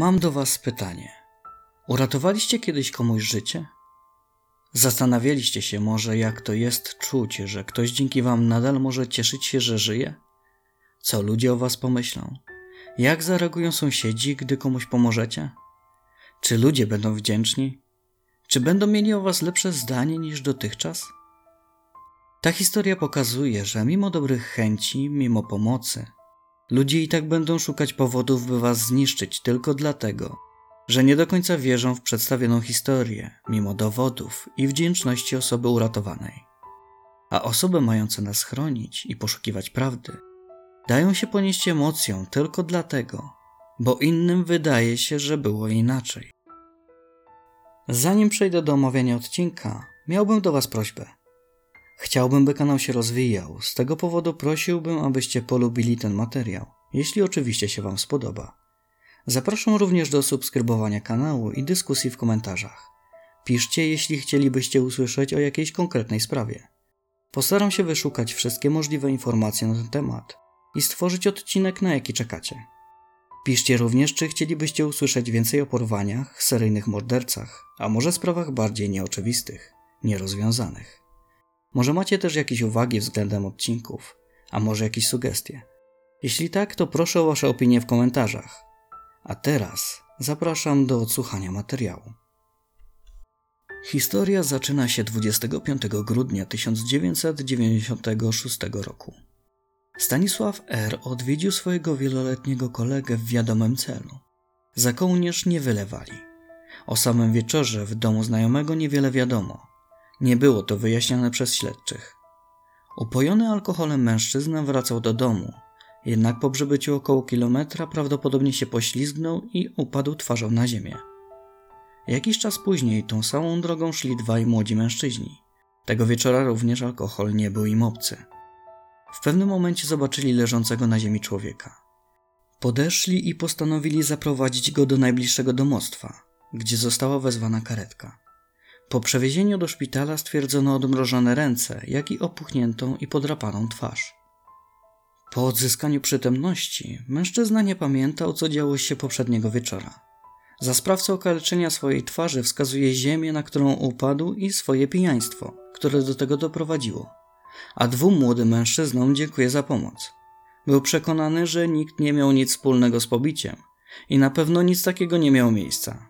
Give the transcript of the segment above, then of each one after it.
Mam do Was pytanie. Uratowaliście kiedyś komuś życie? Zastanawialiście się może, jak to jest czuć, że ktoś dzięki Wam nadal może cieszyć się, że żyje? Co ludzie o Was pomyślą? Jak zareagują sąsiedzi, gdy komuś pomożecie? Czy ludzie będą wdzięczni? Czy będą mieli o Was lepsze zdanie niż dotychczas? Ta historia pokazuje, że mimo dobrych chęci, mimo pomocy, ludzie i tak będą szukać powodów, by Was zniszczyć tylko dlatego, że nie do końca wierzą w przedstawioną historię, mimo dowodów i wdzięczności osoby uratowanej. A osoby mające nas chronić i poszukiwać prawdy dają się ponieść emocją tylko dlatego, bo innym wydaje się, że było inaczej. Zanim przejdę do omawiania odcinka, miałbym do Was prośbę. Chciałbym, by kanał się rozwijał, z tego powodu prosiłbym, abyście polubili ten materiał, jeśli oczywiście się Wam spodoba. Zapraszam również do subskrybowania kanału i dyskusji w komentarzach. Piszcie, jeśli chcielibyście usłyszeć o jakiejś konkretnej sprawie. Postaram się wyszukać wszystkie możliwe informacje na ten temat i stworzyć odcinek, na jaki czekacie. Piszcie również, czy chcielibyście usłyszeć więcej o porwaniach, seryjnych mordercach, a może sprawach bardziej nieoczywistych, nierozwiązanych. Może macie też jakieś uwagi względem odcinków, a może jakieś sugestie. Jeśli tak, to proszę o Wasze opinie w komentarzach. A teraz zapraszam do odsłuchania materiału. Historia zaczyna się 25 grudnia 1996 roku. Stanisław R. odwiedził swojego wieloletniego kolegę w wiadomym celu. Za kołnierz nie wylewali. O samym wieczorze w domu znajomego niewiele wiadomo. Nie było to wyjaśnione przez śledczych. Upojony alkoholem mężczyzna wracał do domu, jednak po przebyciu około kilometra prawdopodobnie się poślizgnął i upadł twarzą na ziemię. Jakiś czas później tą samą drogą szli dwaj młodzi mężczyźni. Tego wieczora również alkohol nie był im obcy. W pewnym momencie zobaczyli leżącego na ziemi człowieka. Podeszli i postanowili zaprowadzić go do najbliższego domostwa, gdzie została wezwana karetka. Po przewiezieniu do szpitala stwierdzono odmrożone ręce, jak i opuchniętą i podrapaną twarz. Po odzyskaniu przytomności mężczyzna nie pamiętał, co działo się poprzedniego wieczora. Za sprawcę okaleczenia swojej twarzy wskazuje ziemię, na którą upadł i swoje pijaństwo, które do tego doprowadziło. A dwóm młodym mężczyznom dziękuję za pomoc. Był przekonany, że nikt nie miał nic wspólnego z pobiciem i na pewno nic takiego nie miało miejsca.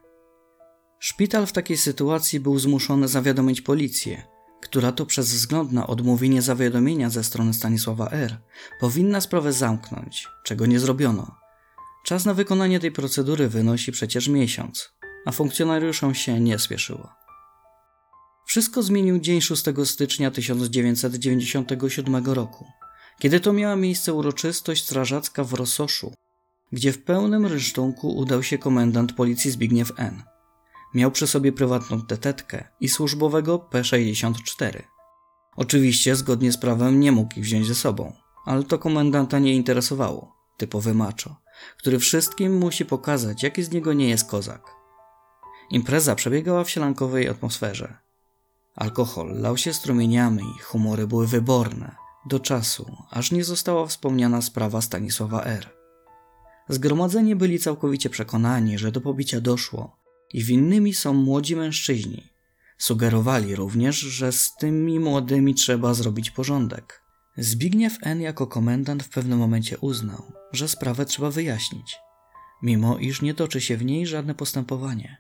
Szpital w takiej sytuacji był zmuszony zawiadomić policję, która to przez wzgląd na odmówienie zawiadomienia ze strony Stanisława R. powinna sprawę zamknąć, czego nie zrobiono. Czas na wykonanie tej procedury wynosi przecież miesiąc, a funkcjonariuszom się nie spieszyło. Wszystko zmienił dzień 6 stycznia 1997 roku, kiedy to miała miejsce uroczystość strażacka w Rososzu, gdzie w pełnym rynsztunku udał się komendant policji Zbigniew N. Miał przy sobie prywatną tetetkę i służbowego P-64. Oczywiście, zgodnie z prawem, nie mógł ich wziąć ze sobą, ale to komendanta nie interesowało. Typowy macho, który wszystkim musi pokazać, jaki z niego nie jest kozak. Impreza przebiegała w sielankowej atmosferze. Alkohol lał się strumieniami, humory były wyborne, do czasu, aż nie została wspomniana sprawa Stanisława R. Zgromadzeni byli całkowicie przekonani, że do pobicia doszło i winnymi są młodzi mężczyźni. Sugerowali również, że z tymi młodymi trzeba zrobić porządek. Zbigniew N. jako komendant w pewnym momencie uznał, że sprawę trzeba wyjaśnić, mimo iż nie toczy się w niej żadne postępowanie.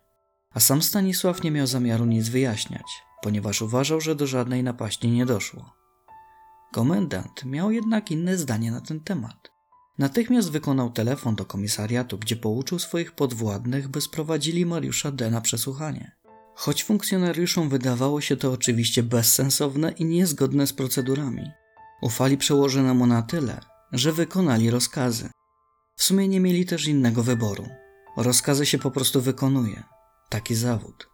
A sam Stanisław nie miał zamiaru nic wyjaśniać, ponieważ uważał, że do żadnej napaści nie doszło. Komendant miał jednak inne zdanie na ten temat. Natychmiast wykonał telefon do komisariatu, gdzie pouczył swoich podwładnych, by sprowadzili Mariusza D. na przesłuchanie. Choć funkcjonariuszom wydawało się to oczywiście bezsensowne i niezgodne z procedurami, ufali przełożonemu na tyle, że wykonali rozkazy. W sumie nie mieli też innego wyboru. Rozkazy się po prostu wykonuje. Taki zawód.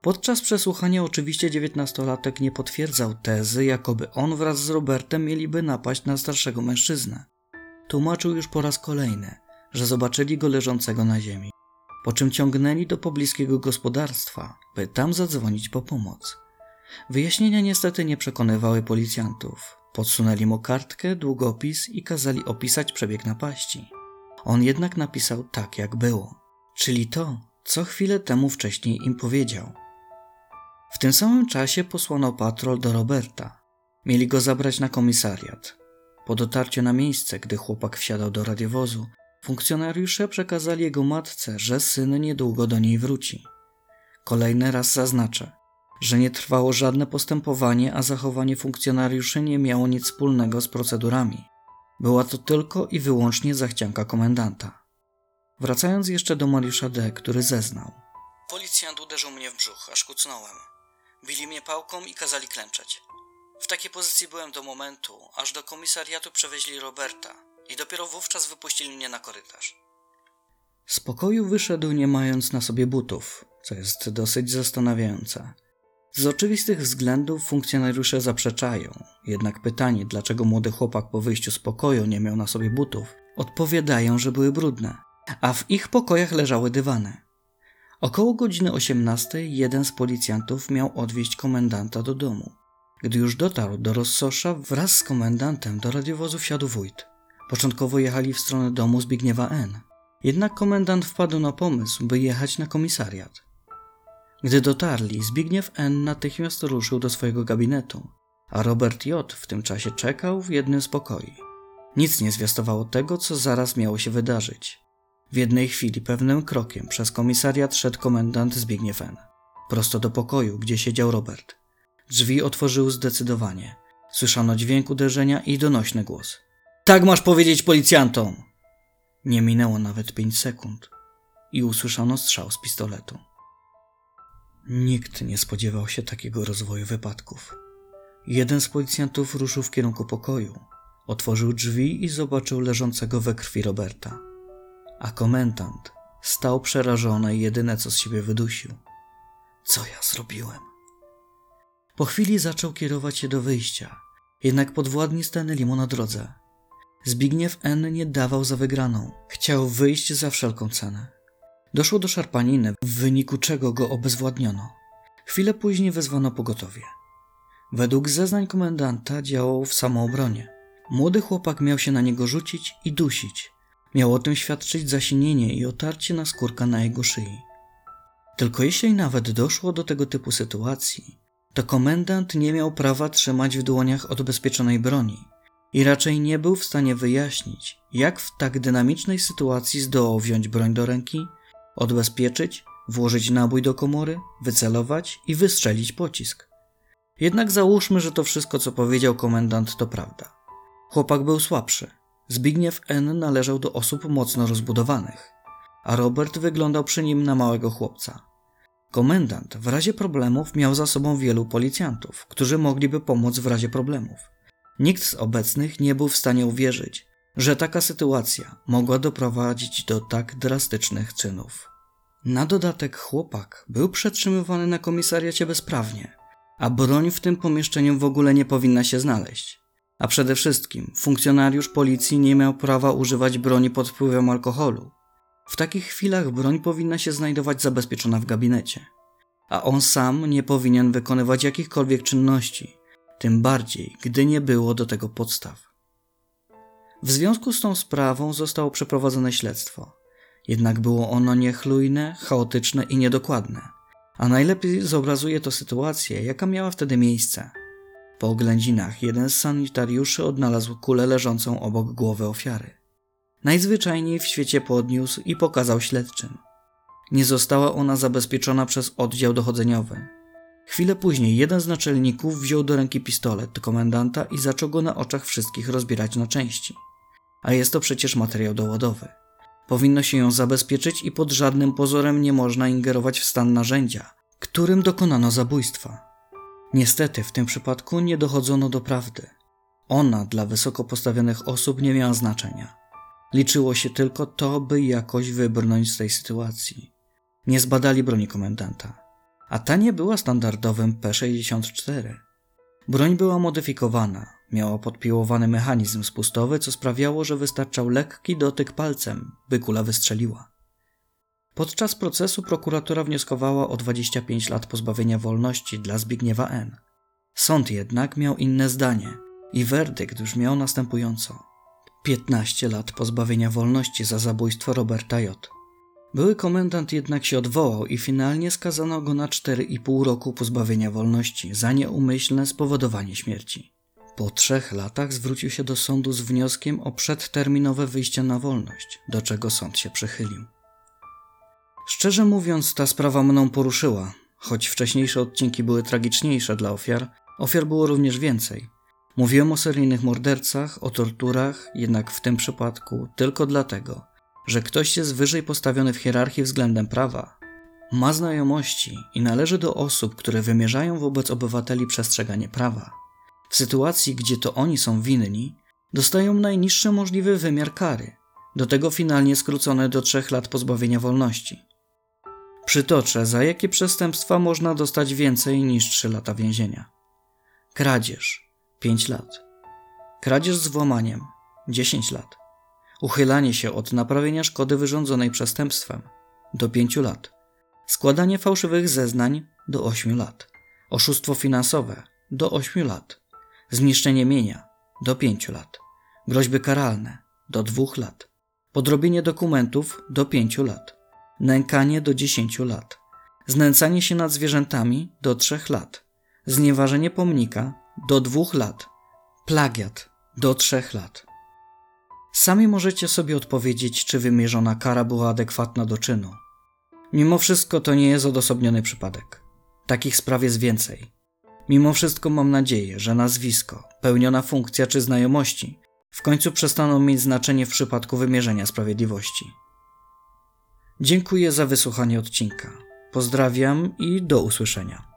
Podczas przesłuchania oczywiście dziewiętnastolatek nie potwierdzał tezy, jakoby on wraz z Robertem mieliby napaść na starszego mężczyznę. Tłumaczył już po raz kolejny, że zobaczyli go leżącego na ziemi, po czym ciągnęli do pobliskiego gospodarstwa, by tam zadzwonić po pomoc. Wyjaśnienia niestety nie przekonywały policjantów. Podsunęli mu kartkę, długopis i kazali opisać przebieg napaści. On jednak napisał tak, jak było. czyli to, co chwilę temu wcześniej im powiedział. W tym samym czasie posłano patrol do Roberta. Mieli go zabrać na komisariat. Po dotarciu na miejsce, gdy chłopak wsiadał do radiowozu, funkcjonariusze przekazali jego matce, że syn niedługo do niej wróci. Kolejny raz zaznaczę, że nie trwało żadne postępowanie, a zachowanie funkcjonariuszy nie miało nic wspólnego z procedurami. Była to tylko i wyłącznie zachcianka komendanta. Wracając jeszcze do Mariusza D., który zeznał. Policjant uderzył mnie w brzuch, aż kucnąłem. Bili mnie pałką i kazali klęczeć. W takiej pozycji byłem do momentu, aż do komisariatu przewieźli Roberta i dopiero wówczas wypuścili mnie na korytarz. Z pokoju wyszedł nie mając na sobie butów, co jest dosyć zastanawiające. Z oczywistych względów funkcjonariusze zaprzeczają, jednak pytanie, dlaczego młody chłopak po wyjściu z pokoju nie miał na sobie butów, odpowiadają, że były brudne, a w ich pokojach leżały dywany. Około godziny 18 jeden z policjantów miał odwieźć komendanta do domu. Gdy już dotarł do Rossosza, wraz z komendantem do radiowozu wsiadł wójt. Początkowo jechali w stronę domu Zbigniewa N. Jednak komendant wpadł na pomysł, by jechać na komisariat. Gdy dotarli, Zbigniew N. natychmiast ruszył do swojego gabinetu, a Robert J. w tym czasie czekał w jednym z pokoi. Nic nie zwiastowało tego, co zaraz miało się wydarzyć. W jednej chwili pewnym krokiem przez komisariat szedł komendant Zbigniew N. Prosto do pokoju, gdzie siedział Robert. Drzwi otworzyły zdecydowanie. Słyszano dźwięk uderzenia i donośny głos. Tak masz powiedzieć policjantom! Nie minęło nawet pięć sekund i usłyszano strzał z pistoletu. Nikt nie spodziewał się takiego rozwoju wypadków. Jeden z policjantów ruszył w kierunku pokoju, otworzył drzwi i zobaczył leżącego we krwi Roberta. A komendant stał przerażony i jedyne co z siebie wydusił. Co ja zrobiłem? Po chwili zaczął kierować się do wyjścia, jednak podwładni stanęli mu na drodze. Zbigniew N. nie dawał za wygraną. Chciał wyjść za wszelką cenę. Doszło do szarpaniny, w wyniku czego go obezwładniono. Chwilę później wezwano pogotowie. Według zeznań komendanta działał w samoobronie. Młody chłopak miał się na niego rzucić i dusić. Miało o tym świadczyć zasinienie i otarcie na skórka na jego szyi. Tylko jeśli nawet doszło do tego typu sytuacji, to komendant nie miał prawa trzymać w dłoniach odbezpieczonej broni i raczej nie był w stanie wyjaśnić, jak w tak dynamicznej sytuacji zdołał wziąć broń do ręki odbezpieczyć, włożyć nabój do komory, wycelować i wystrzelić pocisk. Jednak załóżmy, że to wszystko, co powiedział komendant, to prawda. Chłopak był słabszy. Zbigniew N. należał do osób mocno rozbudowanych, a Robert wyglądał przy nim na małego chłopca. Komendant w razie problemów miał za sobą wielu policjantów, którzy mogliby pomóc w razie problemów. Nikt z obecnych nie był w stanie uwierzyć, że taka sytuacja mogła doprowadzić do tak drastycznych czynów. Na dodatek chłopak był przetrzymywany na komisariacie bezprawnie, a broń w tym pomieszczeniu w ogóle nie powinna się znaleźć. A przede wszystkim funkcjonariusz policji nie miał prawa używać broni pod wpływem alkoholu. W takich chwilach broń powinna się znajdować zabezpieczona w gabinecie, a on sam nie powinien wykonywać jakichkolwiek czynności, tym bardziej, gdy nie było do tego podstaw. W związku z tą sprawą zostało przeprowadzone śledztwo. Jednak było ono niechlujne, chaotyczne i niedokładne. A najlepiej zobrazuje to sytuację, jaka miała wtedy miejsce. Po oględzinach jeden z sanitariuszy odnalazł kulę leżącą obok głowy ofiary. Najzwyczajniej w świecie podniósł i pokazał śledczym. Nie została ona zabezpieczona przez oddział dochodzeniowy. Chwilę później jeden z naczelników wziął do ręki pistolet komendanta i zaczął go na oczach wszystkich rozbierać na części a jest to przecież materiał dowodowy. Powinno się ją zabezpieczyć i pod żadnym pozorem nie można ingerować w stan narzędzia, którym dokonano zabójstwa. Niestety w tym przypadku nie dochodzono do prawdy. Ona dla wysoko postawionych osób nie miała znaczenia. Liczyło się tylko to, by jakoś wybrnąć z tej sytuacji. Nie zbadali broni komendanta, a ta nie była standardowym P-64. Broń była modyfikowana, Miała podpiłowany mechanizm spustowy, co sprawiało, że wystarczał lekki dotyk palcem, by kula wystrzeliła. Podczas procesu prokuratura wnioskowała o 25 lat pozbawienia wolności dla Zbigniewa N. Sąd jednak miał inne zdanie i werdykt brzmiał następująco: 15 lat pozbawienia wolności za zabójstwo Roberta J. Były komendant jednak się odwołał i finalnie skazano go na 4,5 roku pozbawienia wolności za nieumyślne spowodowanie śmierci. Po trzech latach zwrócił się do sądu z wnioskiem o przedterminowe wyjście na wolność, do czego sąd się przychylił. Szczerze mówiąc, ta sprawa mną poruszyła. Choć wcześniejsze odcinki były tragiczniejsze dla ofiar, ofiar było również więcej. Mówiłem o seryjnych mordercach, o torturach, jednak w tym przypadku tylko dlatego, że ktoś jest wyżej postawiony w hierarchii względem prawa. Ma znajomości i należy do osób, które wymierzają wobec obywateli przestrzeganie prawa. W sytuacji, gdzie to oni są winni, dostają najniższy możliwy wymiar kary, do tego finalnie skrócone do trzech lat pozbawienia wolności. Przytoczę, za jakie przestępstwa można dostać więcej niż 3 lata więzienia. Kradzież 5 lat. Kradzież z włamaniem 10 lat. Uchylanie się od naprawienia szkody wyrządzonej przestępstwem do 5 lat. Składanie fałszywych zeznań do 8 lat. Oszustwo finansowe do 8 lat. Zniszczenie mienia do 5 lat. Groźby karalne do 2 lat. Podrobienie dokumentów do 5 lat nękanie do 10 lat, znęcanie się nad zwierzętami do 3 lat, znieważenie pomnika do 2 lat, plagiat do 3 lat. Sami możecie sobie odpowiedzieć, czy wymierzona kara była adekwatna do czynu. Mimo wszystko to nie jest odosobniony przypadek. Takich spraw jest więcej. Mimo wszystko mam nadzieję, że nazwisko, pełniona funkcja czy znajomości w końcu przestaną mieć znaczenie w przypadku wymierzenia sprawiedliwości. Dziękuję za wysłuchanie odcinka. Pozdrawiam i do usłyszenia.